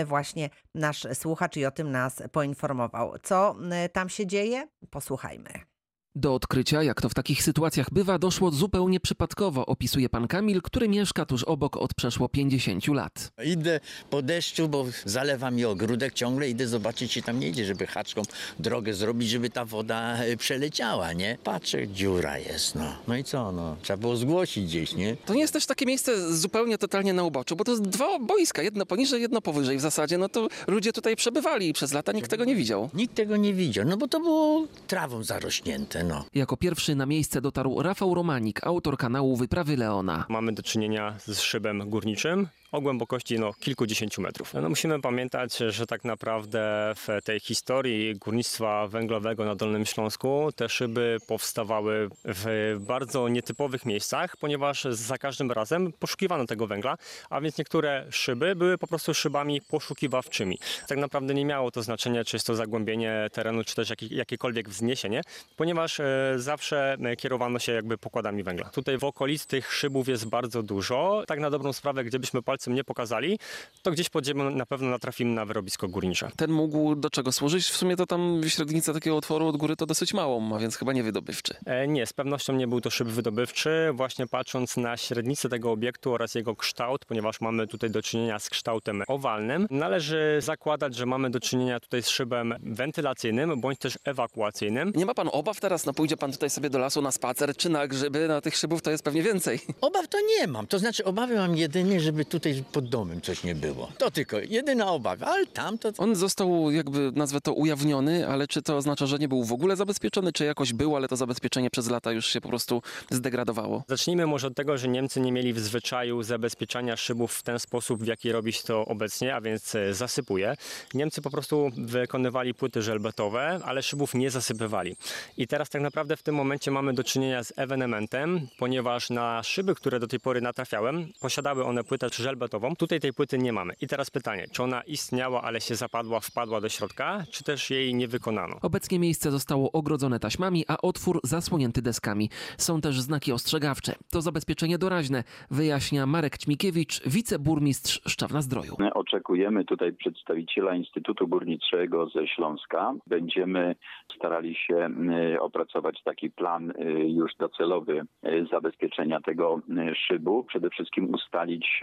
właśnie nasz słuchacz i o tym nas poinformował. Co tam się dzieje? Posłuchajmy. Do odkrycia, jak to w takich sytuacjach bywa, doszło zupełnie przypadkowo, opisuje pan Kamil, który mieszka tuż obok od przeszło 50 lat. Idę po deszczu, bo zalewa mi ogródek ciągle, idę zobaczyć, czy tam nie idzie, żeby haczką drogę zrobić, żeby ta woda e, przeleciała, nie? Patrzę, dziura jest, no. No i co, no? Trzeba było zgłosić gdzieś, nie? To nie jest też takie miejsce zupełnie totalnie na uboczu, bo to jest dwa boiska, jedno poniżej, jedno powyżej w zasadzie. No to ludzie tutaj przebywali i przez lata nikt tego nie widział. Nikt tego nie widział, no bo to było trawą zarośnięte, no. Jako pierwszy na miejsce dotarł Rafał Romanik, autor kanału Wyprawy Leona. Mamy do czynienia z szybem górniczym o głębokości no, kilkudziesięciu metrów. No, musimy pamiętać, że tak naprawdę w tej historii górnictwa węglowego na Dolnym Śląsku te szyby powstawały w bardzo nietypowych miejscach, ponieważ za każdym razem poszukiwano tego węgla, a więc niektóre szyby były po prostu szybami poszukiwawczymi. Tak naprawdę nie miało to znaczenia, czy jest to zagłębienie terenu, czy też jakie, jakiekolwiek wzniesienie, ponieważ e, zawsze e, kierowano się jakby pokładami węgla. Tutaj w okolicy tych szybów jest bardzo dużo. Tak na dobrą sprawę, gdybyśmy palcem nie pokazali, to gdzieś pod ziemią na pewno natrafimy na wyrobisko górnicze. Ten mógł do czego służyć? W sumie to tam średnica takiego otworu od góry to dosyć małą ma, więc chyba nie wydobywczy. E, Nie, z pewnością nie był to szyb wydobywczy. Właśnie patrząc na średnicę tego obiektu oraz jego kształt, ponieważ mamy tutaj do czynienia z kształtem owalnym, należy zakładać, że mamy do czynienia tutaj z szybem wentylacyjnym bądź też ewakuacyjnym. Nie ma pan obaw teraz? No pójdzie pan tutaj sobie do lasu na spacer czy na grzyby, na tych szybów to jest pewnie więcej. Obaw to nie mam, to znaczy obawy mam jedynie, żeby tutaj tutaj pod domem coś nie było. To tylko jedyna obawa, ale tam to... On został, jakby nazwę to, ujawniony, ale czy to oznacza, że nie był w ogóle zabezpieczony, czy jakoś był, ale to zabezpieczenie przez lata już się po prostu zdegradowało? Zacznijmy może od tego, że Niemcy nie mieli w zwyczaju zabezpieczania szybów w ten sposób, w jaki robi się to obecnie, a więc e, zasypuje. Niemcy po prostu wykonywali płyty żelbetowe, ale szybów nie zasypywali. I teraz tak naprawdę w tym momencie mamy do czynienia z ewenementem, ponieważ na szyby, które do tej pory natrafiałem, posiadały one płytę żelbetową. Tutaj tej płyty nie mamy. I teraz pytanie, czy ona istniała, ale się zapadła, wpadła do środka, czy też jej nie wykonano? Obecnie miejsce zostało ogrodzone taśmami, a otwór zasłonięty deskami. Są też znaki ostrzegawcze. To zabezpieczenie doraźne, wyjaśnia Marek Ćmikiewicz, wiceburmistrz Szczawna-Zdroju. My oczekujemy tutaj przedstawiciela Instytutu Górniczego ze Śląska. Będziemy starali się y, opracować taki plan y, już docelowy y, zabezpieczenia tego szybu. Przede wszystkim ustalić,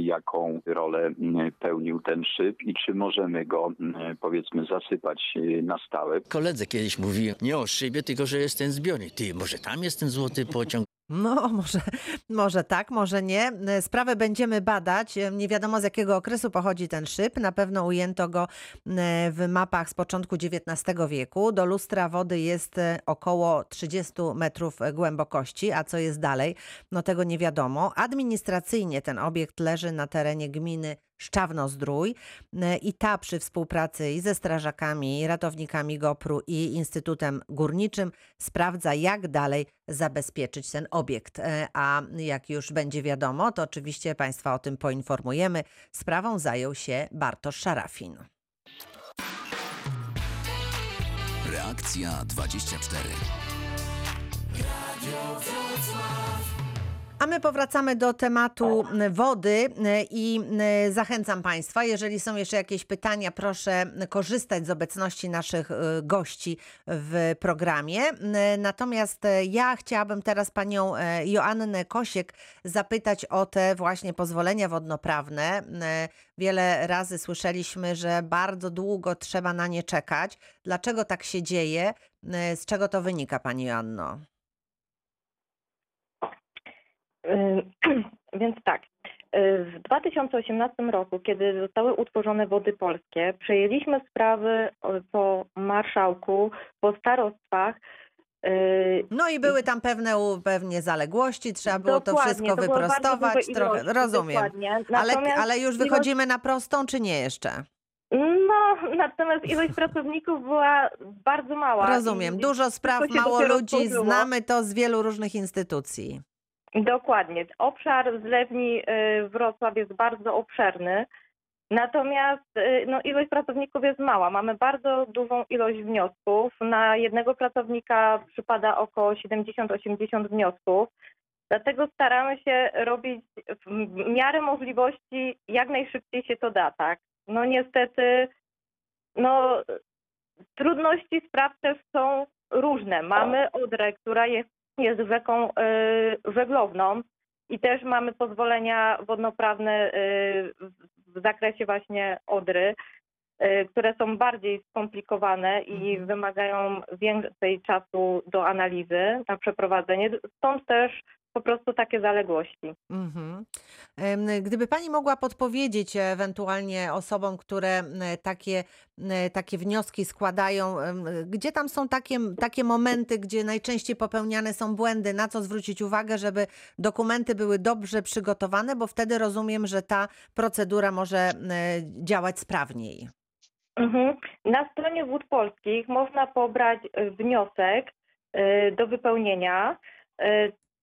jaką rolę y, pełnił ten szyb i czy możemy go y, powiedzmy zasypać y, na stałe. Koledze kiedyś mówiłem, nie o szybie, tylko że jest ten zbiornik. Ty, może tam jest ten złoty pociąg? No, może, może tak, może nie. Sprawę będziemy badać. Nie wiadomo z jakiego okresu pochodzi ten szyb. Na pewno ujęto go e, w mapach z początku XIX wieku. Do lustra wody jest e, około 30 metrów głębokości, a co jest dalej? No tego nie wiadomo. Administracyjnie ten obiekt leży na terenie gminy Szczawno-Zdrój e, i ta przy współpracy i ze strażakami, i ratownikami GOPR-u i Instytutem Górniczym sprawdza, jak dalej zabezpieczyć ten obiekt. E, A jak już będzie wiadomo, to oczywiście Państwa o tym poinformujemy. Sprawą zajął się Bartosz Szarafin. Reakcja 24. A my powracamy do tematu wody i zachęcam Państwa, jeżeli są jeszcze jakieś pytania, proszę korzystać z obecności naszych e, gości w programie. Natomiast e, ja chciałabym teraz panią e, Joannę Kosiek zapytać o te właśnie pozwolenia wodnoprawne. Wiele razy słyszeliśmy, że bardzo długo trzeba na nie czekać. Dlaczego tak się dzieje? Z czego to wynika, pani Joanno? Więc tak. y, W 2018 roku, kiedy zostały utworzone Wody Polskie, przejęliśmy sprawy po marszałku, po starostwach. y, No i były tam pewne pewnie zaległości, trzeba było to Dokładnie, wszystko to były bardzo wyprostować. Trochę, ilości, rozumiem. Ale, ale już wychodzimy na prostą, czy nie jeszcze? No, natomiast ilość pracowników była bardzo mała. Rozumiem. Dużo spraw, wszystko mało ludzi, znamy to z wielu różnych instytucji. Dokładnie. Obszar zlewni y, Wrocław jest bardzo obszerny, natomiast y, no, ilość pracowników jest mała. Mamy bardzo dużą ilość wniosków. Na jednego pracownika przypada około 70-80 wniosków. Dlatego staramy się robić w miarę możliwości jak najszybciej się to da, tak? No niestety, no trudności spraw też są różne. Mamy Odrę, która jest, jest rzeką y, żeglowną i też mamy pozwolenia wodnoprawne y, w, zakresie właśnie Odry, y, które są bardziej skomplikowane i wymagają więcej czasu do analizy na przeprowadzenie. Stąd też po prostu takie zaległości. Mhm. Gdyby Pani mogła podpowiedzieć ewentualnie osobom, które takie, takie wnioski składają, gdzie tam są takie, takie momenty, gdzie najczęściej popełniane są błędy, na co zwrócić uwagę, żeby dokumenty były dobrze przygotowane, bo wtedy rozumiem, że ta procedura może działać sprawniej. Mhm. Na stronie Wód Polskich można pobrać y, wniosek y, do wypełnienia.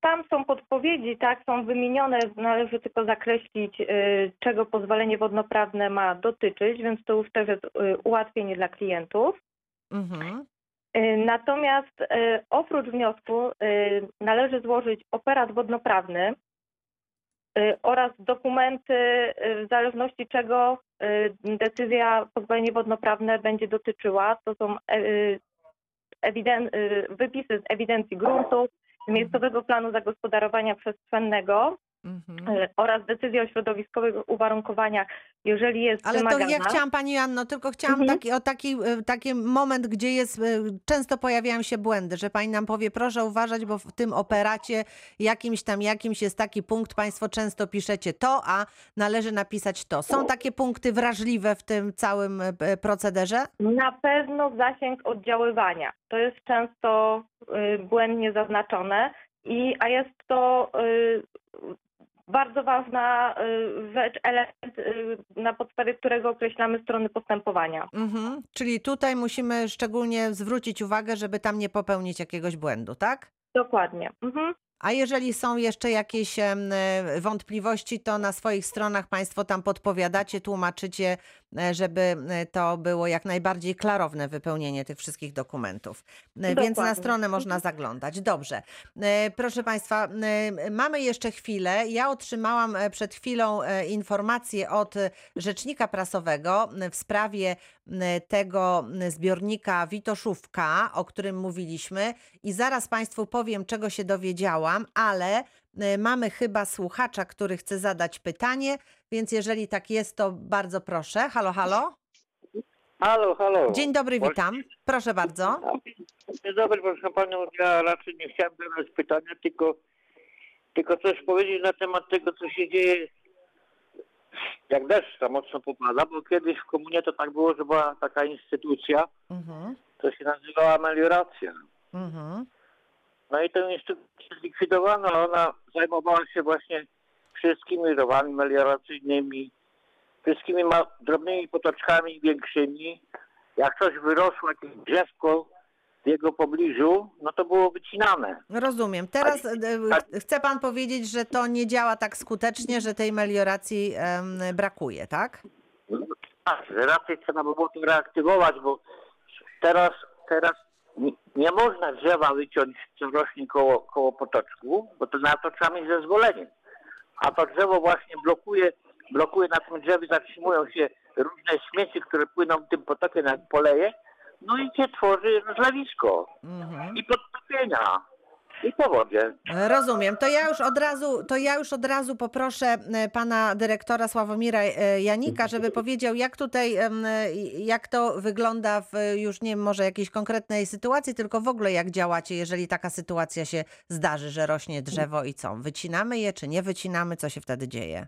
Tam są podpowiedzi, tak, są wymienione, należy tylko zakreślić, y, czego pozwolenie wodnoprawne ma dotyczyć, więc to już też jest y, ułatwienie dla klientów. Mhm. Y, Natomiast oprócz wniosku należy złożyć operat wodnoprawny oraz dokumenty, w zależności czego decyzja, pozwolenie wodnoprawne będzie dotyczyła. To są e, wypisy z ewidencji gruntów, miejscowego planu zagospodarowania przestrzennego Mhm. e, oraz decyzja o środowiskowych uwarunkowaniach, jeżeli jest Ale to wymagana. ja chciałam Pani Anno, tylko chciałam Mhm. taki, o taki, e, taki moment, gdzie jest, e, często pojawiają się błędy, że Pani nam powie, proszę uważać, bo w tym operacie jakimś tam jakimś jest taki punkt, Państwo często piszecie to, a należy napisać to. Są takie punkty wrażliwe w tym całym procederze? Na pewno zasięg oddziaływania. To jest często y, błędnie zaznaczone, i, a jest to y, bardzo ważna y, rzecz, element, y, na podstawie którego określamy strony postępowania. Mhm. Czyli tutaj musimy szczególnie zwrócić uwagę, żeby tam nie popełnić jakiegoś błędu, tak? Dokładnie. Mhm. A jeżeli są jeszcze jakieś e, wątpliwości, to na swoich stronach Państwo tam podpowiadacie, tłumaczycie, e, żeby e, to było jak najbardziej klarowne wypełnienie tych wszystkich dokumentów. E, Więc na Dokładnie. stronę można zaglądać. Dobrze. Proszę Państwa, mamy jeszcze chwilę. Ja otrzymałam przed chwilą informację od rzecznika prasowego w sprawie tego zbiornika Witoszówka, o którym mówiliśmy i zaraz Państwu powiem, czego się ale y, mamy chyba słuchacza, który chce zadać pytanie, więc jeżeli tak jest, to bardzo proszę. Halo, halo. Halo, halo. Dzień dobry, witam. Proszę bardzo. Dzień dobry, proszę panią. Ja raczej nie chciałem zadać pytania, tylko, tylko coś powiedzieć na temat tego, co się dzieje, jak deszcz tam mocno popada, bo kiedyś w komunie to tak było, że była taka instytucja, Mhm, to się nazywała melioracja. mhm, No i tę instytucję zlikwidowano, ona zajmowała się właśnie wszystkimi rowami melioracyjnymi, wszystkimi ma- drobnymi potoczkami większymi. Jak coś wyrosło, jakieś drzewko w jego pobliżu, no to było wycinane. rozumiem. Teraz e, ch- chce Pan powiedzieć, że to nie działa tak skutecznie, że tej melioracji em, brakuje, tak? Tak, że raczej trzeba by było to reaktywować, bo teraz, teraz nie, nie można drzewa wyciąć, co rośnie koło, koło potoczku, bo to na to trzeba mieć zezwolenie. A to drzewo właśnie blokuje, blokuje na tym drzewie, zatrzymują się różne śmieci, które płyną tym potokiem jak poleje, no i się tworzy rozlewisko Mhm. i podtopienia i powodzie. Rozumiem. To ja już od razu, to ja już od razu poproszę e, pana dyrektora Sławomira e, Janika, żeby powiedział, jak tutaj, e, jak to wygląda w już nie może jakiejś konkretnej sytuacji, tylko w ogóle jak działacie, jeżeli taka sytuacja się zdarzy, że rośnie drzewo i co? Wycinamy je, czy nie wycinamy? Co się wtedy dzieje?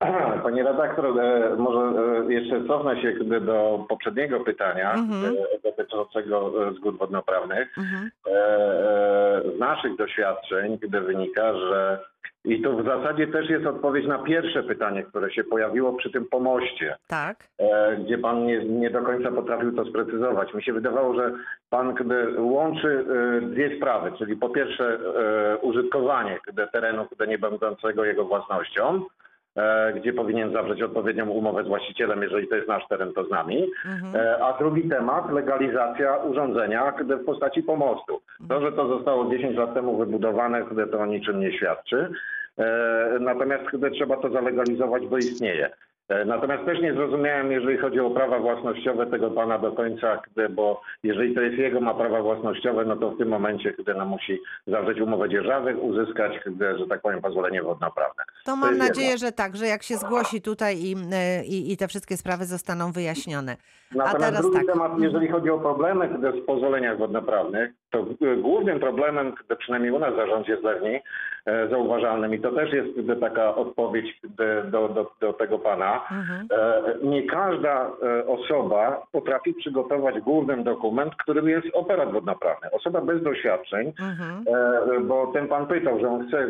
Panie redaktor, e, może e, jeszcze cofnę się do poprzedniego pytania Mhm. e, dotyczącego zgód wodnoprawnych. Mhm. Z naszych doświadczeń gdy wynika, że i to w zasadzie też jest odpowiedź na pierwsze pytanie, które się pojawiło przy tym pomoście, Tak. gdzie pan nie, nie do końca potrafił to sprecyzować. Mi się wydawało, że pan gdy łączy dwie sprawy, czyli po pierwsze użytkowanie gdy terenu gdy nie będącego jego własnością, gdzie powinien zawrzeć odpowiednią umowę z właścicielem, jeżeli to jest nasz teren, to z nami. Mhm. E, A drugi temat, legalizacja urządzenia w postaci pomostu. To, że to zostało 10 lat temu wybudowane, to o niczym nie świadczy. E, Natomiast trzeba to zalegalizować, bo istnieje. E, Natomiast też nie zrozumiałem, jeżeli chodzi o prawa własnościowe tego pana do końca, gdy, bo jeżeli to jest jego, ma prawa własnościowe, no to w tym momencie, gdy no, musi zawrzeć umowę dzierżawy, uzyskać, że tak powiem, pozwolenie wodnoprawne. To mam jest jedno. nadzieję, że tak, że jak się zgłosi tutaj i, e, i, i te wszystkie sprawy zostaną wyjaśnione. A Natomiast teraz drugi tak. temat, jeżeli chodzi o problemy w pozwoleniach wodnoprawnych, to e, głównym problemem, gdy przynajmniej u nas w zarządzie zlewni, e, zauważalnym, i to też jest taka odpowiedź do, do, do tego pana, Mhm. e, nie każda e, osoba potrafi przygotować główny dokument, którym jest operat wodnoprawny. Osoba bez doświadczeń, Mhm. e, bo ten pan pytał, że on chce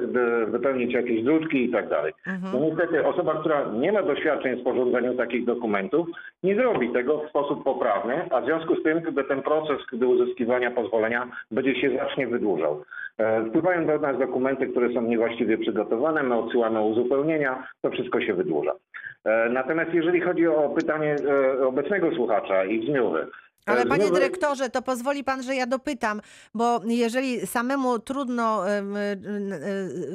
wypełnić jakieś drutki i tak dalej. Mhm. No niestety osoba, która nie ma doświadczeń w sporządzaniu takich dokumentów, nie zrobi tego w sposób poprawny, a w związku z tym, gdy ten proces gdy uzyskiwania pozwolenia będzie się znacznie wydłużał. E, Wpływają do nas dokumenty, które są niewłaściwie przygotowane, my odsyłamy uzupełnienia, to wszystko się wydłuża. E, Natomiast jeżeli chodzi o pytanie e, obecnego słuchacza i brzmiowy, Ale E, panie znowu- dyrektorze, to pozwoli pan, że ja dopytam, bo jeżeli samemu trudno y,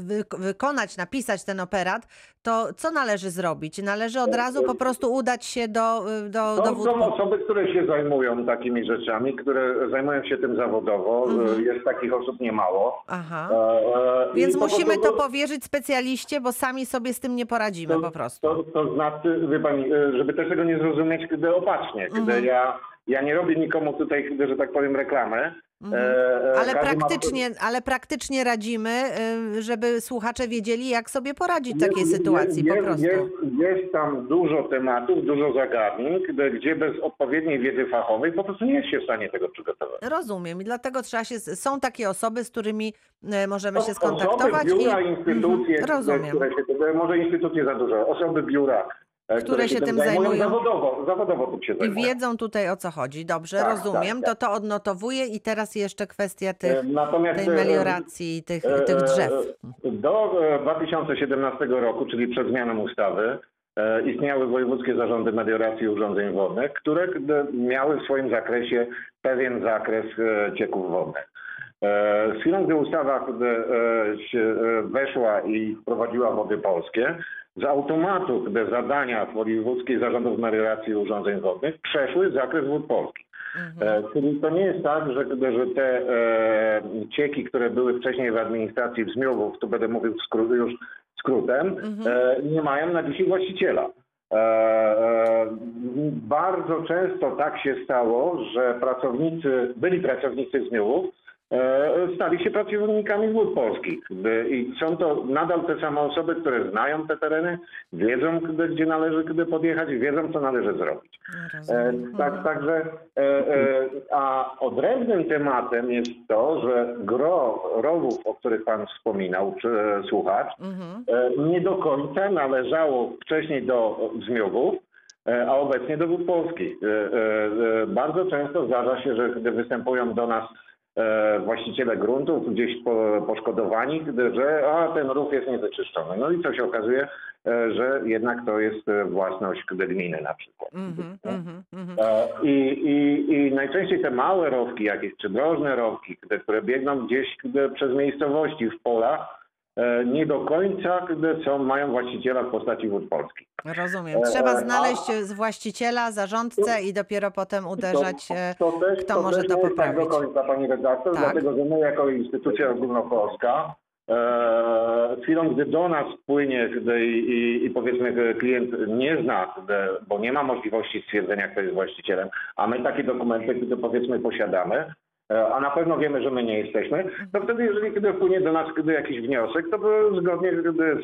wy- wykonać, napisać ten operat, to co należy zrobić? Należy od razu po prostu udać się do, do, do To są wódko- osoby, które się zajmują takimi rzeczami, które zajmują się tym zawodowo. Mhm. Jest takich osób niemało. Aha. E, e, Więc musimy prostu- to powierzyć specjaliście, bo sami sobie z tym nie poradzimy po prostu. To, to znaczy, wie pani, e, żeby też tego nie zrozumieć, kiedy opacznie, kiedy Mhm. ja, ja nie robię nikomu tutaj, że tak powiem, reklamy. Mhm. E, e, Ale każdy ma- praktycznie, ale praktycznie radzimy, y, żeby słuchacze wiedzieli, jak sobie poradzić w takiej jest- sytuacji po jest, prostu. Jest, jest tam dużo tematów, dużo zagadnień, gdzie, bez odpowiedniej wiedzy fachowej po prostu nie jest się w stanie tego przygotować. Rozumiem i dlatego trzeba się, są takie osoby, z którymi e, możemy się Osoby, skontaktować. biura, i, instytucje, Mhm, rozumiem. które się, może instytucje za dużo, osoby biura, e, Które się tym zajmują zajmują. zawodowo, zawodowo tym się I zajmują. wiedzą tutaj o co chodzi. Dobrze, Tak, rozumiem. tak, To to odnotowuję i teraz jeszcze kwestia tych, E, Natomiast tej e, melioracji i tych, e, tych drzew. Do e, 2017 roku, czyli przed zmianą ustawy, istniały wojewódzkie zarządy melioracji i urządzeń wodnych, które miały w swoim zakresie pewien zakres cieków wodnych. Z chwilą, gdy ustawa weszła i wprowadziła wody polskie, z automatu gdy zadania wojewódzkich zarządów melioracji i urządzeń wodnych przeszły w zakres wód polskich. E, czyli to nie jest tak, że, że te e, cieki, które były wcześniej w administracji Wzmiówów, tu będę mówił już skrótem, e, nie mają na dzisiaj właściciela. E, e, bardzo często tak się stało, że pracownicy, byli pracownicy Wzmiówów, e, stali się pracownikami wód polskich. I są to nadal te same osoby, które znają te tereny, wiedzą, gdzie, gdzie należy gdy podjechać, wiedzą, co należy zrobić. E, tak, także, e, e, a odrębnym tematem jest to, że gro rowów, o których Pan wspominał, czy e, słuchacz, e, nie do końca należało wcześniej do Zmiogów, e, a obecnie do Wód Polskich. E, e, e, Bardzo często zdarza się, że gdy występują do nas e, właściciele gruntów, gdzieś po, poszkodowani, że a, ten rów jest niewyczyszczony. No i co się okazuje, e, że jednak to jest e, własność gminy na przykład. Mhm, mhm, mhm. E, I, i, I najczęściej te małe rowki jakieś, czy drożne rowki, które biegną gdzieś przez miejscowości w polach, e, nie do końca są, mają właściciela w postaci wód polskich. Rozumiem. E, Trzeba znaleźć z właściciela, zarządcę i dopiero potem uderzać, e, To też, kto to może też to nie jest tak do poprawić. końca, pani redaktor, Tak. dlatego że my jako instytucja ogólnopolska e, chwilą, gdy do nas płynie gdy, i, i, i powiedzmy klient nie zna, gdy, bo nie ma możliwości stwierdzenia, kto jest właścicielem, a my takie dokumenty, gdy powiedzmy posiadamy, e, a na pewno wiemy, że my nie jesteśmy, to wtedy jeżeli kiedy wpłynie do nas gdy jakiś wniosek, to zgodnie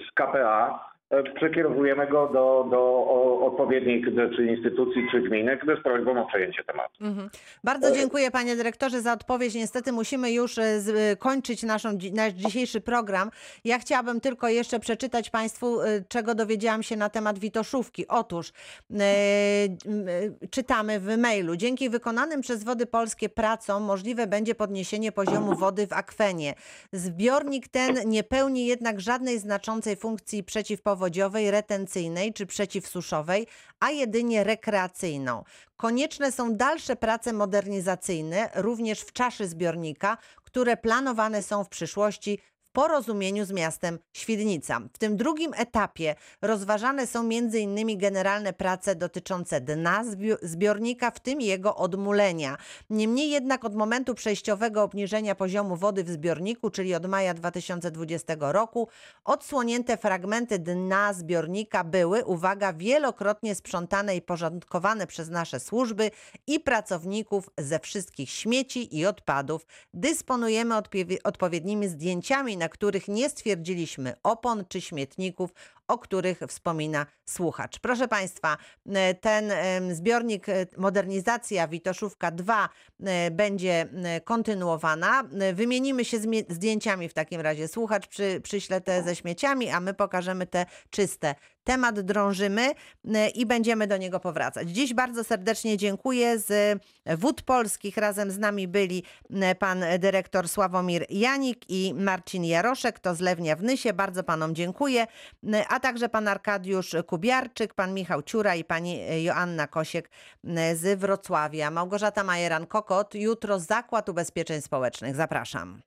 z KPA e, przekierowujemy go do, do o, odpowiedniej gdy, czy instytucji, czy gminy, z prośbą o przejęcie tematu. Mhm. Bardzo dziękuję panie dyrektorze za odpowiedź. Niestety musimy już e, e, kończyć naszą, nasz dzisiejszy program. Ja chciałabym tylko jeszcze przeczytać państwu, e, czego dowiedziałam się na temat Witoszówki. Otóż e, e, czytamy w mailu. Dzięki wykonanym przez Wody Polskie pracom możliwe będzie podniesienie poziomu wody w akwenie. Zbiornik ten nie pełni jednak żadnej znaczącej funkcji przeciwpowodziowej, retencyjnej czy przeciwsuszowej, a jedynie rekreacyjną. Konieczne są dalsze prace modernizacyjne, również w czaszy zbiornika, które planowane są w przyszłości porozumieniu z miastem Świdnica. W tym drugim etapie rozważane są m.in. generalne prace dotyczące dna zbi- zbiornika, w tym jego odmulenia. Niemniej jednak od momentu przejściowego obniżenia poziomu wody w zbiorniku, czyli od maja 2020 roku, odsłonięte fragmenty dna zbiornika były, uwaga, wielokrotnie sprzątane i porządkowane przez nasze służby i pracowników ze wszystkich śmieci i odpadów. Dysponujemy odpowie- odpowiednimi zdjęciami, na których nie stwierdziliśmy opon czy śmietników, o których wspomina słuchacz. Proszę Państwa, e, ten em, zbiornik e, Modernizacja Witoszówka 2 e, będzie e, kontynuowana. E, Wymienimy się zdjęciami w takim razie. Słuchacz przy, przyśle te ze śmieciami, a my pokażemy te czyste. Temat drążymy e, i będziemy do niego powracać. Dziś bardzo serdecznie dziękuję. Z Wód Polskich razem z nami byli e, pan dyrektor Sławomir Janik i Marcin Jaroszek, to z Lewnia w Nysie. Bardzo panom dziękuję. E, A także pan Arkadiusz Kubiarczyk, pan Michał Ciura i pani Joanna Kosiek z Wrocławia. Małgorzata Majeran-Kokot, jutro Zakład Ubezpieczeń Społecznych. Zapraszam.